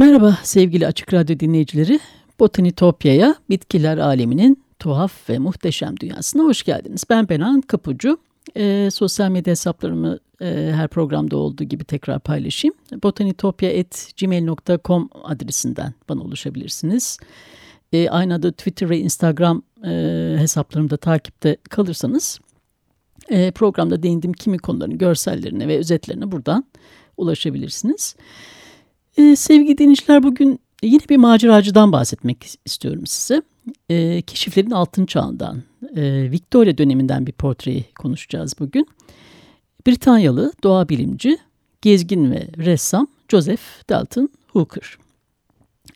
Merhaba sevgili Açık Radyo dinleyicileri. Botanitopya'ya, bitkiler aleminin tuhaf ve muhteşem dünyasına hoş geldiniz. Ben Benan Kapucu. E, sosyal medya hesaplarımı e, her programda olduğu gibi tekrar paylaşayım. botanitopya.gmail.com adresinden bana ulaşabilirsiniz. E, aynı adı Twitter ve Instagram e, hesaplarımda takipte kalırsanız e, programda değindiğim kimi konuların görsellerine ve özetlerine buradan ulaşabilirsiniz. Ee, sevgili dinleyiciler bugün yine bir maceracıdan bahsetmek istiyorum size. Ee, keşiflerin altın çağından, e, Victoria döneminden bir portreyi konuşacağız bugün. Britanyalı doğa bilimci, gezgin ve ressam Joseph Dalton Hooker.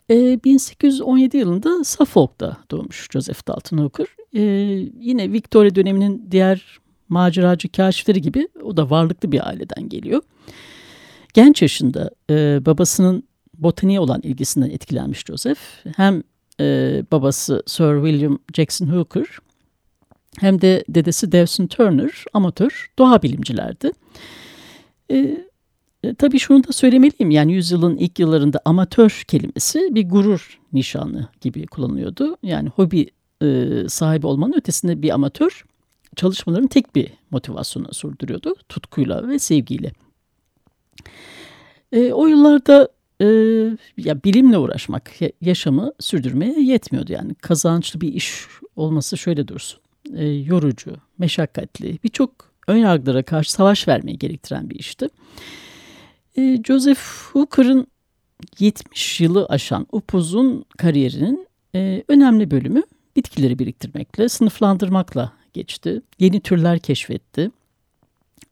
Ee, 1817 yılında Suffolk'ta doğmuş Joseph Dalton Hooker. Ee, yine Victoria döneminin diğer maceracı kaşifleri gibi o da varlıklı bir aileden geliyor genç yaşında e, babasının botaniğe olan ilgisinden etkilenmiş Joseph. Hem e, babası Sir William Jackson Hooker hem de dedesi Dawson Turner amatör doğa bilimcilerdi. E, tabii şunu da söylemeliyim yani yüzyılın ilk yıllarında amatör kelimesi bir gurur nişanı gibi kullanılıyordu. Yani hobi e, sahibi olmanın ötesinde bir amatör çalışmaların tek bir motivasyonu sürdürüyordu. Tutkuyla ve sevgiyle. E, o yıllarda e, ya bilimle uğraşmak, yaşamı sürdürmeye yetmiyordu. Yani kazançlı bir iş olması şöyle dursun. E, yorucu, meşakkatli, birçok ön yargılara karşı savaş vermeyi gerektiren bir işti. E, Joseph Hooker'ın 70 yılı aşan upuzun kariyerinin e, önemli bölümü bitkileri biriktirmekle, sınıflandırmakla geçti. Yeni türler keşfetti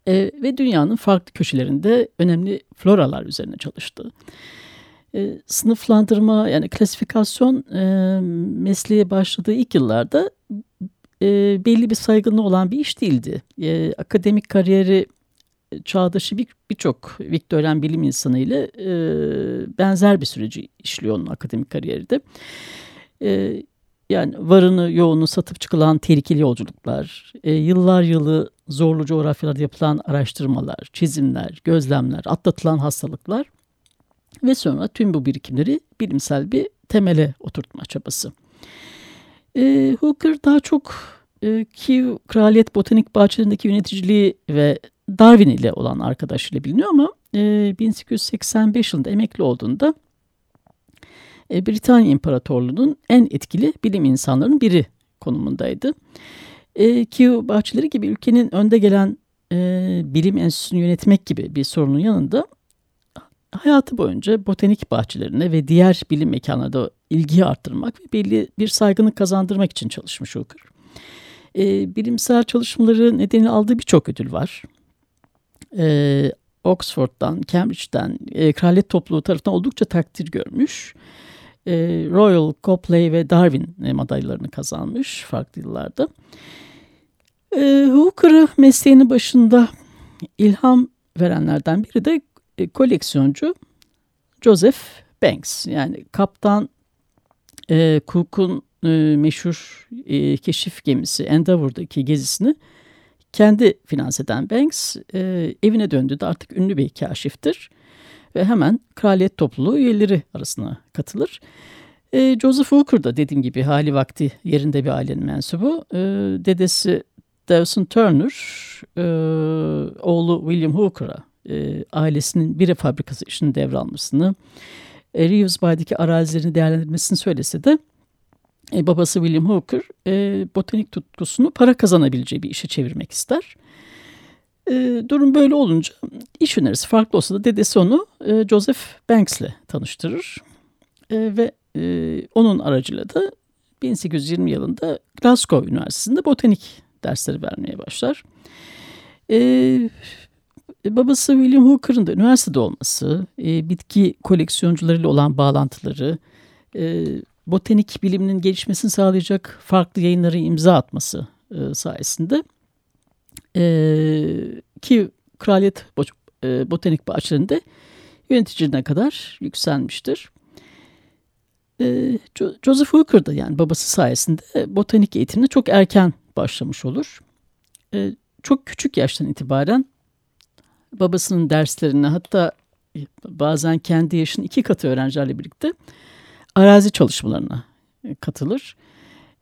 e, ve dünyanın farklı köşelerinde önemli floralar üzerine çalıştı. E, sınıflandırma yani klasifikasyon e, mesleğe başladığı ilk yıllarda e, belli bir saygınlığı olan bir iş değildi. E, akademik kariyeri çağdaşı birçok bir Viktoryen bilim insanı ile e, benzer bir süreci işliyor onun akademik kariyeri de. E, yani varını yoğunu satıp çıkılan tehlikeli yolculuklar, e, yıllar yılı zorlu coğrafyalarda yapılan araştırmalar, çizimler, gözlemler, atlatılan hastalıklar ve sonra tüm bu birikimleri bilimsel bir temele oturtma çabası. E, Hooker daha çok e, Kew Kraliyet Botanik Bahçelerindeki yöneticiliği ve Darwin ile olan arkadaşıyla biliniyor ama e, 1885 yılında emekli olduğunda e, Britanya İmparatorluğu'nun en etkili bilim insanlarının biri konumundaydı. E, Kew bahçeleri gibi ülkenin önde gelen e, bilim enstitüsünü yönetmek gibi bir sorunun yanında hayatı boyunca botanik bahçelerine ve diğer bilim mekanlarında ilgiyi arttırmak ve belli bir saygınlık kazandırmak için çalışmış Hooker. E, bilimsel çalışmaları nedeniyle aldığı birçok ödül var. E, Oxford'dan, Cambridge'den, e, kraliyet topluluğu tarafından oldukça takdir görmüş e, Royal, Copley ve Darwin e, madalyalarını kazanmış farklı yıllarda. E, Hooker'ı mesleğinin başında ilham verenlerden biri de e, koleksiyoncu Joseph Banks. Yani kaptan e, Cook'un meşhur keşif gemisi Endeavour'daki gezisini kendi finanse eden Banks e, evine döndüğünde artık ünlü bir kaşiftir ve hemen kraliyet topluluğu üyeleri arasına katılır. E, Joseph Hooker da dediğim gibi hali vakti yerinde bir ailenin mensubu. E, dedesi Dawson Turner, e, oğlu William Hooker'a e, ailesinin bire fabrikası işini devralmasını, e, Reeves Bay'daki arazilerini değerlendirmesini söylese de e, babası William Hooker e, botanik tutkusunu para kazanabileceği bir işe çevirmek ister. E, durum böyle olunca iş önerisi farklı olsa da dedesi onu e, Joseph Banks'le tanıştırır. E, ve e, onun aracıyla da 1820 yılında Glasgow Üniversitesi'nde botanik dersleri vermeye başlar. E, babası William Hooker'ın da üniversitede olması, e, bitki koleksiyoncularıyla olan bağlantıları, e, botanik biliminin gelişmesini sağlayacak farklı yayınları imza atması e, sayesinde e, ki Kraliyet e, Botanik Bahçelerinde yöneticiliğine kadar yükselmiştir. E, Joseph Hooker da yani babası sayesinde botanik eğitimine çok erken başlamış olur. E, çok küçük yaştan itibaren babasının derslerine hatta bazen kendi yaşının iki katı öğrencilerle birlikte arazi çalışmalarına katılır.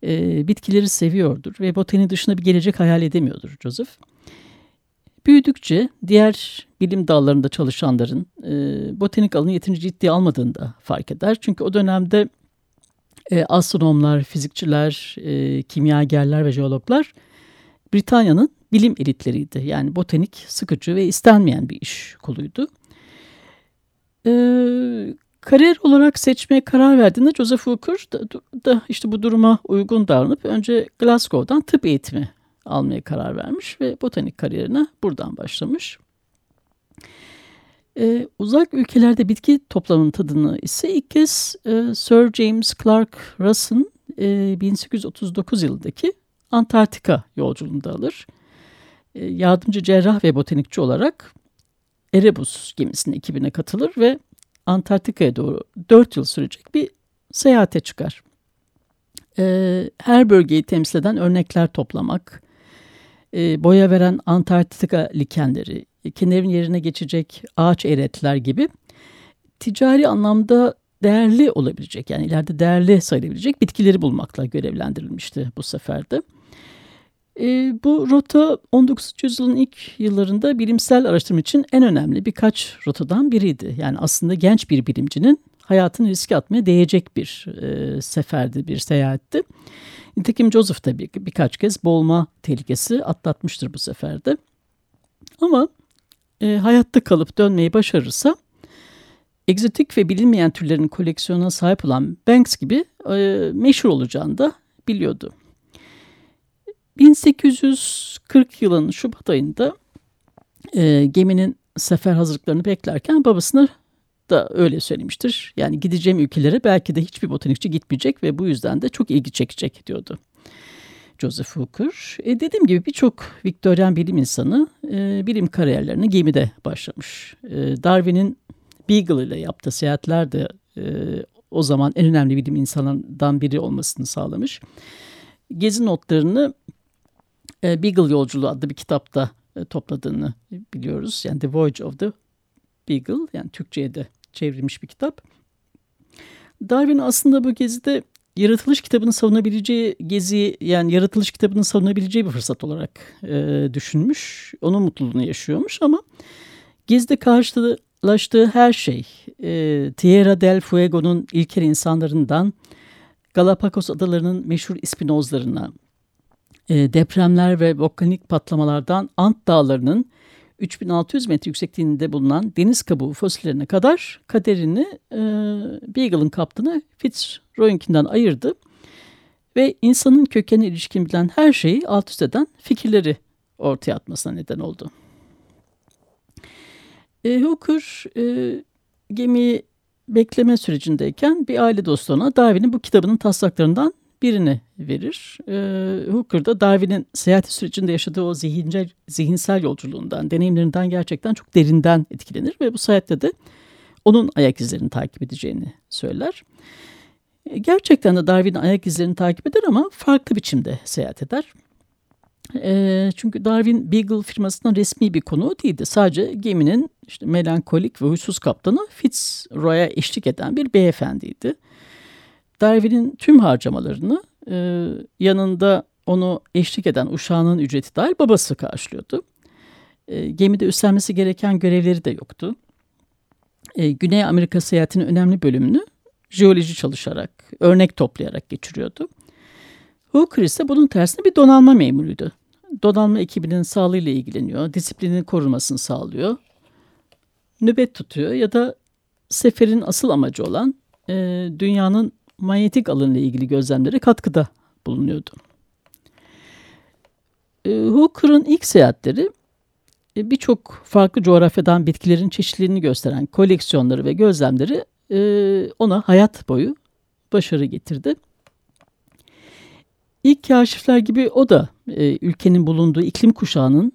E, bitkileri seviyordur ve botani dışında bir gelecek hayal edemiyordur Joseph. Büyüdükçe diğer bilim dallarında çalışanların e, botanik alanı yeterince ciddiye almadığını da fark eder. Çünkü o dönemde e, astronomlar, fizikçiler, e, kimyagerler ve jeologlar Britanya'nın bilim elitleriydi. Yani botanik sıkıcı ve istenmeyen bir iş koluydu. E, kariyer olarak seçmeye karar verdiğinde Joseph Hooker da, da işte bu duruma uygun davranıp önce Glasgow'dan tıp eğitimi almaya karar vermiş ve botanik kariyerine buradan başlamış. Ee, uzak ülkelerde bitki toplamının tadını ise ilk kez e, Sir James Clark Russ'ın e, 1839 yılındaki Antarktika yolculuğunda alır. E, yardımcı cerrah ve botanikçi olarak Erebus gemisinin ekibine katılır ve Antarktika'ya doğru 4 yıl sürecek bir seyahate çıkar. E, her bölgeyi temsil eden örnekler toplamak, e, boya veren Antarktika likenleri, kenerin yerine geçecek ağaç eretler gibi ticari anlamda değerli olabilecek yani ileride değerli sayılabilecek bitkileri bulmakla görevlendirilmişti bu seferde. E, bu rota 19. yüzyılın ilk yıllarında bilimsel araştırma için en önemli birkaç rotadan biriydi. Yani aslında genç bir bilimcinin hayatını riske atmaya değecek bir e, seferdi, bir seyahatti. Nitekim Joseph da bir, birkaç kez boğulma tehlikesi atlatmıştır bu seferde. Ama e, hayatta kalıp dönmeyi başarırsa egzotik ve bilinmeyen türlerin koleksiyonuna sahip olan Banks gibi e, meşhur olacağını da biliyordu. 1840 yılının Şubat ayında e, geminin sefer hazırlıklarını beklerken babasına da öyle söylemiştir. Yani gideceğim ülkelere belki de hiçbir botanikçi gitmeyecek ve bu yüzden de çok ilgi çekecek diyordu. Joseph Hooker. E, dediğim gibi birçok Viktoryen bilim insanı e, bilim kariyerlerine gemide başlamış. E, Darwin'in Beagle ile yaptığı seyahatler de e, o zaman en önemli bilim insanlarından biri olmasını sağlamış. Gezi notlarını e, Beagle Yolculuğu adlı bir kitapta e, topladığını biliyoruz. Yani The Voyage of the Beagle yani Türkçe'ye de çevrilmiş bir kitap. Darwin aslında bu gezide yaratılış kitabını savunabileceği gezi yani yaratılış kitabını savunabileceği bir fırsat olarak e, düşünmüş. Onun mutluluğunu yaşıyormuş ama gezide karşılaştığı her şey e, Tierra del Fuego'nun ilkel insanlarından Galapagos adalarının meşhur ispinozlarına, e, depremler ve volkanik patlamalardan Ant dağlarının 3600 metre yüksekliğinde bulunan deniz kabuğu fosillerine kadar kaderini e, Beagle'ın kaptanı Fitzroy'unkinden ayırdı. Ve insanın kökenine ilişkin bilen her şeyi alt üst eden fikirleri ortaya atmasına neden oldu. E, Hooker e, gemiyi bekleme sürecindeyken bir aile dostuna Darwin'in bu kitabının taslaklarından birini verir. E, Hooker da Darwin'in seyahat sürecinde yaşadığı o zihinsel, zihinsel yolculuğundan, deneyimlerinden gerçekten çok derinden etkilenir ve bu seyahatte de onun ayak izlerini takip edeceğini söyler. E, gerçekten de Darwin'in ayak izlerini takip eder ama farklı biçimde seyahat eder. E, çünkü Darwin Beagle firmasından resmi bir konu değildi. Sadece geminin işte melankolik ve huysuz kaptanı Fitzroy'a eşlik eden bir beyefendiydi. Darwin'in tüm harcamalarını e, yanında onu eşlik eden uşağının ücreti dahil babası karşılıyordu. E, gemide üstlenmesi gereken görevleri de yoktu. E, Güney Amerika seyahatinin önemli bölümünü jeoloji çalışarak, örnek toplayarak geçiriyordu. Hooker ise bunun tersine bir donanma memuruydu. Donanma ekibinin sağlığıyla ilgileniyor, disiplinin korunmasını sağlıyor, nöbet tutuyor ya da seferin asıl amacı olan e, dünyanın manyetik alanla ilgili gözlemlere katkıda bulunuyordu. E, Hooker'ın ilk seyahatleri e, birçok farklı coğrafyadan bitkilerin çeşitliliğini gösteren koleksiyonları ve gözlemleri e, ona hayat boyu başarı getirdi. İlk kaşifler gibi o da e, ülkenin bulunduğu iklim kuşağının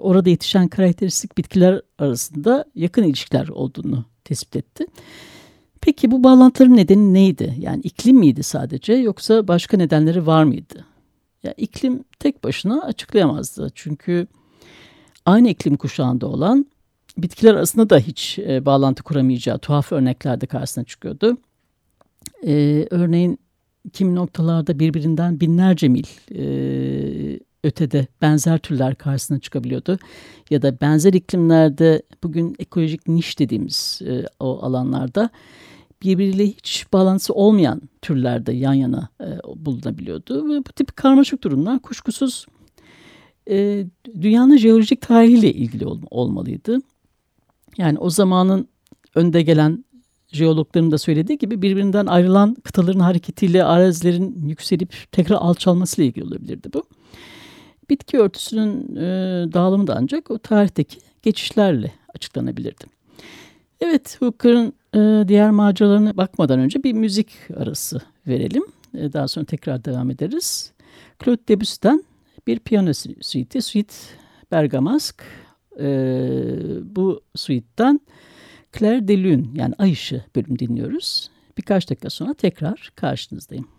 orada yetişen karakteristik bitkiler arasında yakın ilişkiler olduğunu tespit etti. Peki bu bağlantıların nedeni neydi? Yani iklim miydi sadece yoksa başka nedenleri var mıydı? Ya iklim tek başına açıklayamazdı. Çünkü aynı iklim kuşağında olan bitkiler arasında da hiç e, bağlantı kuramayacağı tuhaf örnekler de karşısına çıkıyordu. E, örneğin kimi noktalarda birbirinden binlerce mil e, ötede benzer türler karşısına çıkabiliyordu. Ya da benzer iklimlerde bugün ekolojik niş dediğimiz e, o alanlarda birbiriyle hiç bağlantısı olmayan türlerde yan yana e, bulunabiliyordu. Ve bu tip karmaşık durumlar kuşkusuz e, dünyanın jeolojik tarihiyle ilgili ol, olmalıydı. Yani o zamanın önde gelen jeologların da söylediği gibi birbirinden ayrılan kıtaların hareketiyle arazilerin yükselip tekrar alçalmasıyla ilgili olabilirdi bu. Bitki örtüsünün e, dağılımı da ancak o tarihteki geçişlerle açıklanabilirdi. Evet, Hooker'ın e, diğer maceralarına bakmadan önce bir müzik arası verelim. E, daha sonra tekrar devam ederiz. Claude Debussy'den bir piyano suite'i, Suite Bergamasque. E, bu suite'den Claire de Lune yani Ay Işığı bölüm dinliyoruz. Birkaç dakika sonra tekrar karşınızdayım.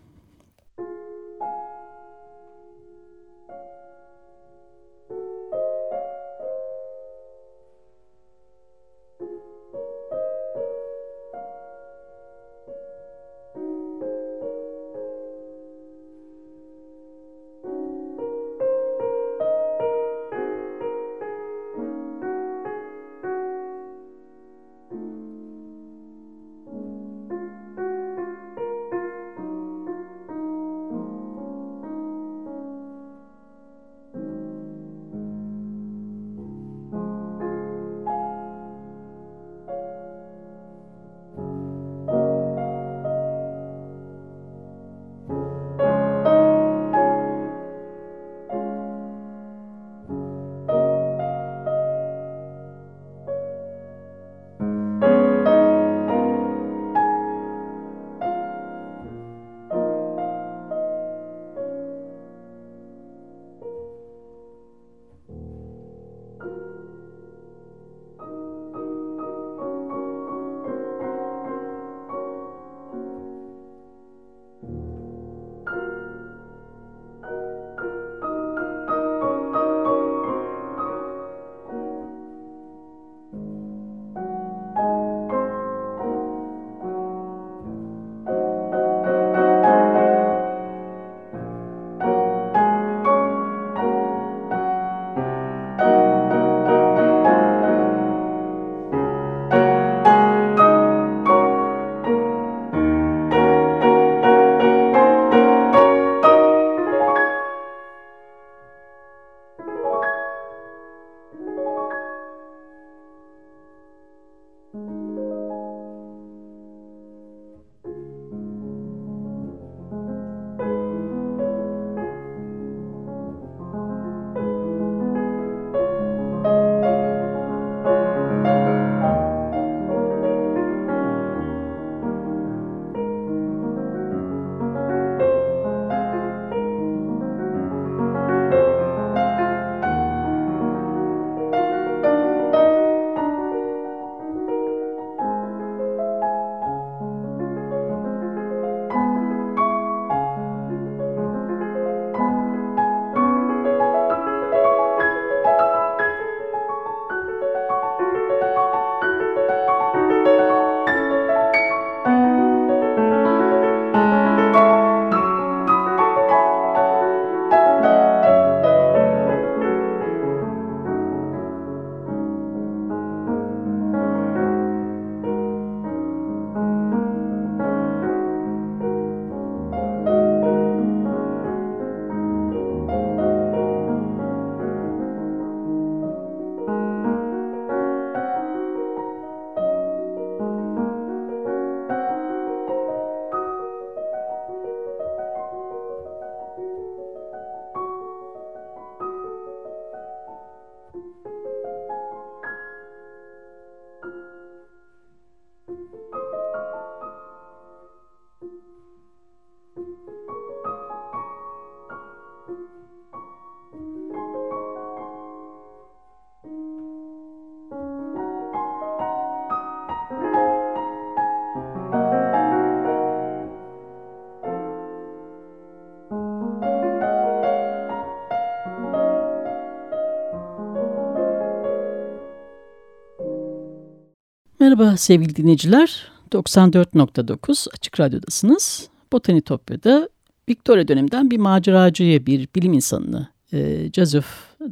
Merhaba sevgili dinleyiciler. 94.9 Açık Radyo'dasınız. Botanitopya'da Victoria döneminden bir maceracıyı, bir bilim insanını, e, Joseph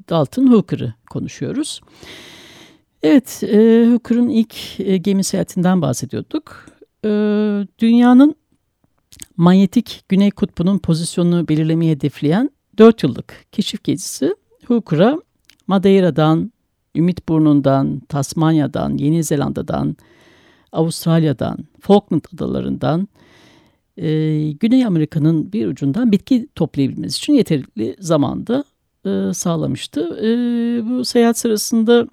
Dalton Hooker'ı konuşuyoruz. Evet, e, Hooker'ın ilk e, gemi seyahatinden bahsediyorduk. E, dünyanın manyetik güney kutbunun pozisyonunu belirlemeyi hedefleyen 4 yıllık keşif gezisi Hooker'a Madeira'dan, Ümit Burnu'ndan, Tasmanya'dan, Yeni Zelanda'dan, Avustralya'dan, Falkland Adaları'ndan, e, Güney Amerika'nın bir ucundan bitki toplayabilmesi için yeterli zamanda e, sağlamıştı. E, bu seyahat sırasında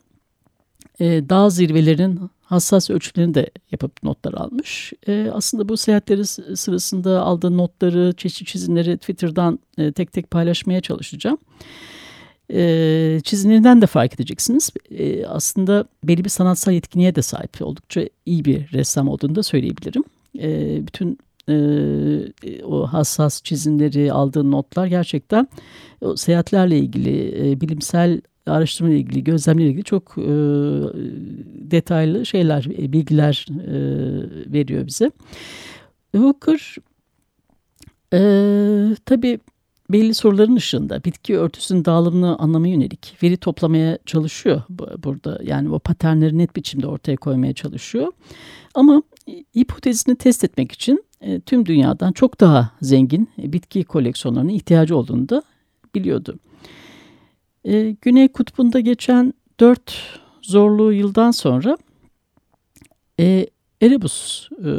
e, dağ zirvelerinin hassas ölçülerini de yapıp notlar almış. E, aslında bu seyahatleri sırasında aldığı notları, çeşitli çizimleri Twitter'dan e, tek tek paylaşmaya çalışacağım. E, çizimlerinden de fark edeceksiniz. E, aslında belli bir sanatsal yetkinliğe de sahip. Oldukça iyi bir ressam olduğunu da söyleyebilirim. E, bütün e, o hassas çizimleri, aldığı notlar gerçekten o seyahatlerle ilgili, e, bilimsel araştırma ile ilgili, gözlemle ilgili çok e, detaylı şeyler, e, bilgiler e, veriyor bize. Hooker e, tabii belli soruların ışığında bitki örtüsünün dağılımını anlamaya yönelik veri toplamaya çalışıyor burada. Yani o paternleri net biçimde ortaya koymaya çalışıyor. Ama hipotezini test etmek için e, tüm dünyadan çok daha zengin bitki koleksiyonlarına ihtiyacı olduğunu da biliyordu. E, Güney Kutbu'nda geçen dört zorlu yıldan sonra e, Erebus e,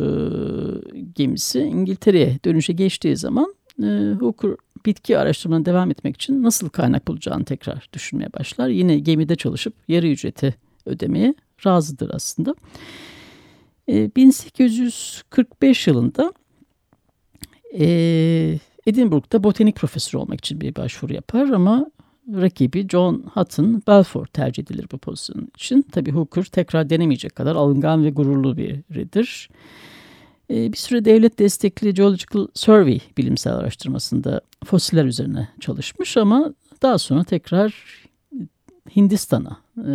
gemisi İngiltere'ye dönüşe geçtiği zaman e, Hooker bitki araştırmalarına devam etmek için nasıl kaynak bulacağını tekrar düşünmeye başlar. Yine gemide çalışıp yarı ücreti ödemeye razıdır aslında. E, 1845 yılında e, Edinburgh'da botanik profesörü olmak için bir başvuru yapar ama rakibi John Hutton Balfour tercih edilir bu pozisyon için. Tabi Hooker tekrar denemeyecek kadar alıngan ve gururlu biridir. Ee, bir süre devlet destekli Geological Survey bilimsel araştırmasında fosiller üzerine çalışmış ama daha sonra tekrar Hindistan'a, e,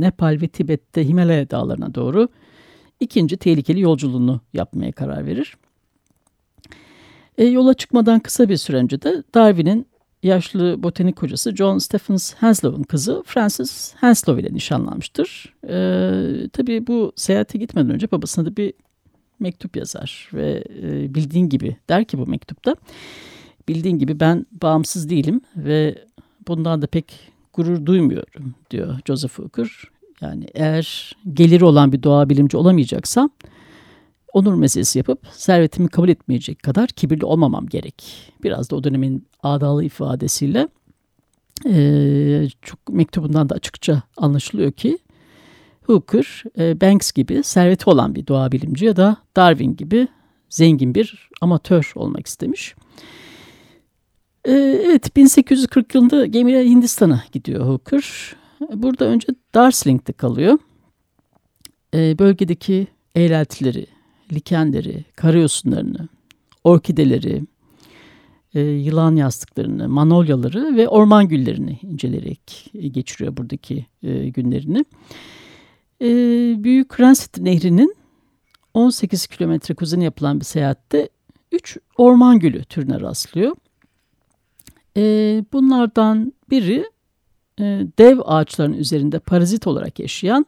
Nepal ve Tibet'te Himalaya dağlarına doğru ikinci tehlikeli yolculuğunu yapmaya karar verir. E, yola çıkmadan kısa bir süre önce de Darwin'in yaşlı botanik hocası John Stephens Henslow'un kızı Frances Henslow ile nişanlanmıştır. E, tabii bu seyahate gitmeden önce babasına da bir mektup yazar ve e, bildiğin gibi der ki bu mektupta bildiğin gibi ben bağımsız değilim ve bundan da pek gurur duymuyorum diyor Joseph Hooker. Yani eğer geliri olan bir doğa bilimci olamayacaksam onur meselesi yapıp servetimi kabul etmeyecek kadar kibirli olmamam gerek. Biraz da o dönemin adalı ifadesiyle e, çok mektubundan da açıkça anlaşılıyor ki Hooker, e, Banks gibi serveti olan bir doğa bilimci ya da Darwin gibi zengin bir amatör olmak istemiş. E, evet 1840 yılında gemiyle Hindistan'a gidiyor Hooker. Burada önce Darsling'de kalıyor. E, bölgedeki eğreltileri, likenleri, karyosunlarını, orkideleri, yılan yastıklarını, manolyaları ve orman güllerini inceleyerek geçiriyor buradaki günlerini e, Büyük Rancid Nehri'nin 18 kilometre kuzeyine yapılan bir seyahatte 3 orman gülü türüne rastlıyor. E, bunlardan biri e, dev ağaçların üzerinde parazit olarak yaşayan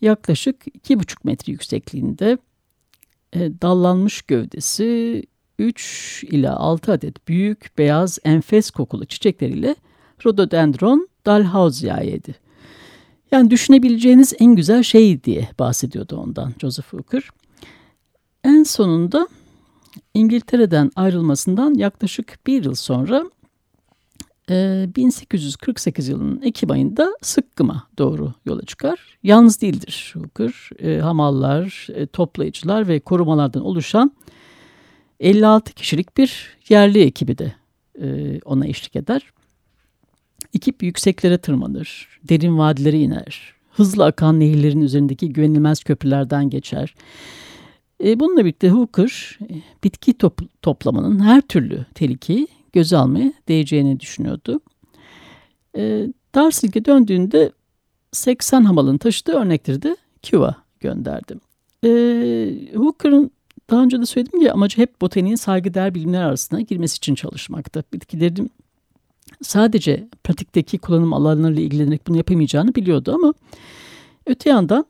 yaklaşık 2,5 metre yüksekliğinde e, dallanmış gövdesi 3 ila 6 adet büyük beyaz enfes kokulu çiçekleriyle Rhododendron dalhousiae'ydi. Yani düşünebileceğiniz en güzel şey diye bahsediyordu ondan Joseph Hooker. En sonunda İngiltere'den ayrılmasından yaklaşık bir yıl sonra 1848 e, yılının Ekim ayında Sıkkım'a doğru yola çıkar. Yalnız değildir Hooker. E, hamallar, e, toplayıcılar ve korumalardan oluşan 56 kişilik bir yerli ekibi de ona eşlik eder. Ekip yükseklere tırmanır, derin vadilere iner, hızlı akan nehirlerin üzerindeki güvenilmez köprülerden geçer. E, bununla birlikte Hooker e, bitki top, toplamanın her türlü tehlikeyi göze almaya değeceğini düşünüyordu. E, döndüğünde 80 hamalın taşıdığı örnekleri de Cuba gönderdim. E, Hooker'ın daha önce de söyledim ki amacı hep botaniğin saygıdeğer bilimler arasına girmesi için çalışmakta. Bitkilerin sadece pratikteki kullanım alanlarıyla ilgilenerek bunu yapamayacağını biliyordu ama öte yandan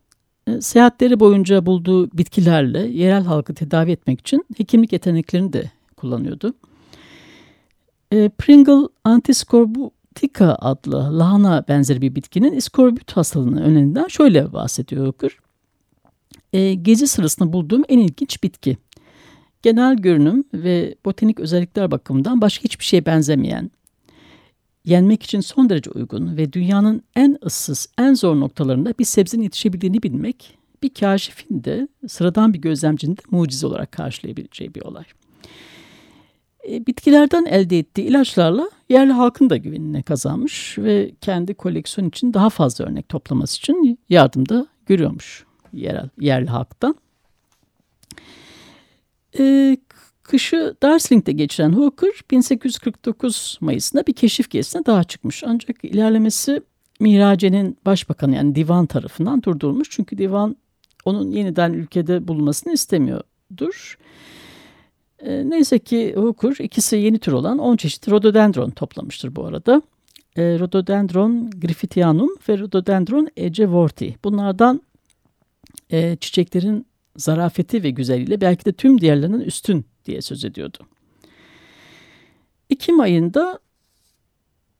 e, seyahatleri boyunca bulduğu bitkilerle yerel halkı tedavi etmek için hekimlik yeteneklerini de kullanıyordu. E, Pringle antiscorbutica adlı lahana benzeri bir bitkinin iskorbut hastalığını önerinden şöyle bahsediyor Hooker. E, gezi sırasında bulduğum en ilginç bitki. Genel görünüm ve botanik özellikler bakımından başka hiçbir şeye benzemeyen, yenmek için son derece uygun ve dünyanın en ıssız, en zor noktalarında bir sebzenin yetişebildiğini bilmek, bir kaşifin de sıradan bir gözlemcinin de mucize olarak karşılayabileceği bir olay. E, bitkilerden elde ettiği ilaçlarla yerli halkın da güvenini kazanmış ve kendi koleksiyon için daha fazla örnek toplaması için yardımda görüyormuş yerel, yerli halktan. E, kışı Darsling'de geçiren Hooker 1849 Mayıs'ında bir keşif gezisine daha çıkmış. Ancak ilerlemesi Mirace'nin başbakanı yani divan tarafından durdurulmuş. Çünkü divan onun yeniden ülkede bulunmasını istemiyordur. E, neyse ki Hooker ikisi yeni tür olan 10 çeşit rhododendron toplamıştır bu arada. E, rhododendron griffithianum ve rhododendron ecevorti. Bunlardan e, çiçeklerin zarafeti ve güzelliğiyle belki de tüm diğerlerinin üstün diye söz ediyordu. Ekim ayında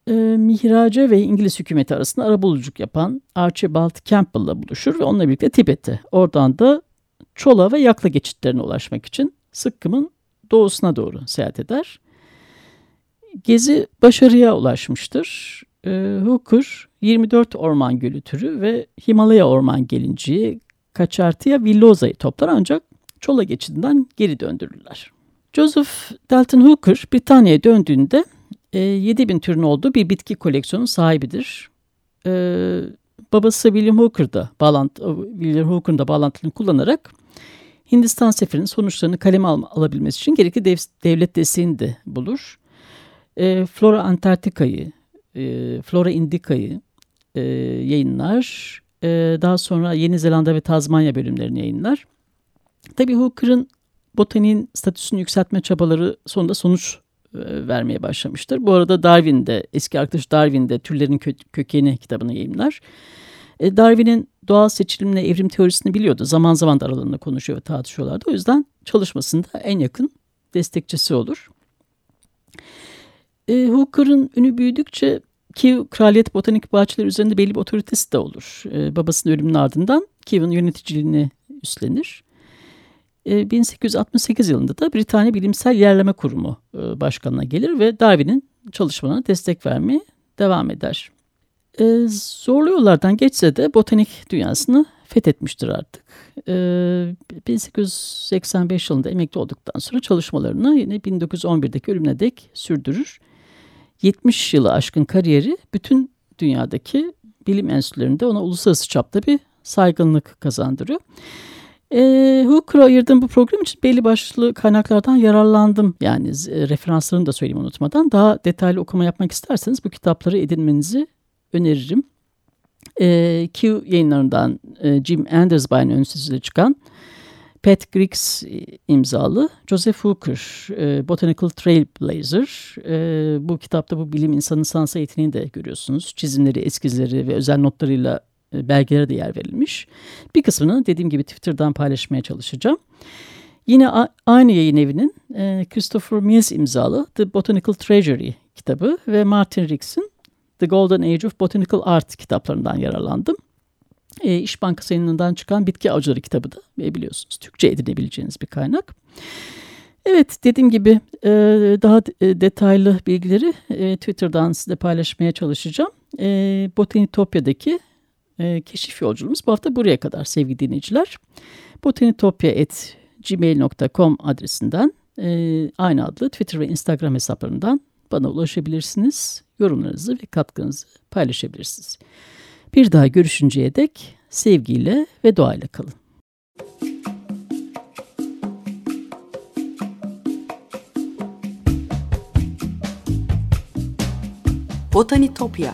e, Mihrace ve İngiliz hükümeti arasında arabuluculuk yapan Archibald Campbell'la buluşur ve onunla birlikte Tibet'e, oradan da Çola ve Yakla geçitlerine ulaşmak için Sıkkım'ın doğusuna doğru seyahat eder. Gezi başarıya ulaşmıştır. E, Hooker 24 orman gölü türü ve Himalaya orman gelinciği Kaçartıya villoza'yı toplar ancak Çola geçidinden geri döndürürler. Joseph Dalton Hooker Britanya'ya döndüğünde e, 7000 türün olduğu bir bitki koleksiyonu sahibidir. E, babası William Hooker da bağlantı, William Hooker'ın da bağlantını kullanarak Hindistan seferinin sonuçlarını kaleme al, alabilmesi için gerekli dev, devlet desteğini de bulur. E, Flora Antarktika'yı, e, Flora Indica'yı e, yayınlar. E, daha sonra Yeni Zelanda ve Tazmanya bölümlerini yayınlar. Tabii Hooker'ın botaniğin statüsünü yükseltme çabaları sonunda sonuç e, vermeye başlamıştır. Bu arada Darwin de, eski arkadaş Darwin de Türlerin Kö Kökeni kitabını yayınlar. E, Darwin'in doğal seçilimle evrim teorisini biliyordu. Zaman zaman da aralarında konuşuyor ve tartışıyorlardı. O yüzden çalışmasında en yakın destekçisi olur. E, Hooker'ın ünü büyüdükçe Kew Kraliyet Botanik Bahçeleri üzerinde belli bir otoritesi de olur. E, babasının ölümünün ardından Kew'un yöneticiliğini üstlenir. 1868 e, yılında da Britanya Bilimsel Yerleme Kurumu e, başkanına gelir ve Darwin'in çalışmalarına destek vermeye devam eder. E, zorlu yollardan geçse de botanik dünyasını fethetmiştir artık. 1885 yılında emekli olduktan sonra çalışmalarını yine 1911'deki ölümüne dek sürdürür. 70 yılı aşkın kariyeri bütün dünyadaki bilim enstitülerinde ona uluslararası çapta bir saygınlık kazandırıyor. E, Hooker'a ayırdığım bu program için belli başlı kaynaklardan yararlandım. Yani e, referanslarını da söyleyeyim unutmadan. Daha detaylı okuma yapmak isterseniz bu kitapları edinmenizi öneririm. E, Q yayınlarından e, Jim Andersby'ın önsüzüyle çıkan Pat Griggs imzalı Joseph Hooker, e, Botanical Trailblazer. E, bu kitapta bu bilim insanının sansa yeteneğini de görüyorsunuz. Çizimleri, eskizleri ve özel notlarıyla e, belgelere de yer verilmiş. Bir kısmını dediğim gibi Twitter'dan paylaşmaya çalışacağım. Yine aynı yayın evinin e, Christopher Mills imzalı The Botanical Treasury kitabı ve Martin Rix'in The Golden Age of Botanical Art kitaplarından yararlandım. E, İş Bankası yayınından çıkan Bitki Avcıları kitabı da biliyorsunuz Türkçe edinebileceğiniz bir kaynak. Evet dediğim gibi e, daha detaylı bilgileri Twitter'dan size paylaşmaya çalışacağım. Botanitopya'daki e, keşif yolculuğumuz bu hafta buraya kadar sevgili dinleyiciler. botanitopya.gmail.com adresinden e, aynı adlı Twitter ve Instagram hesaplarından bana ulaşabilirsiniz. Yorumlarınızı ve katkınızı paylaşabilirsiniz. Bir daha görüşünceye dek sevgiyle ve doğayla kalın. Botanitopya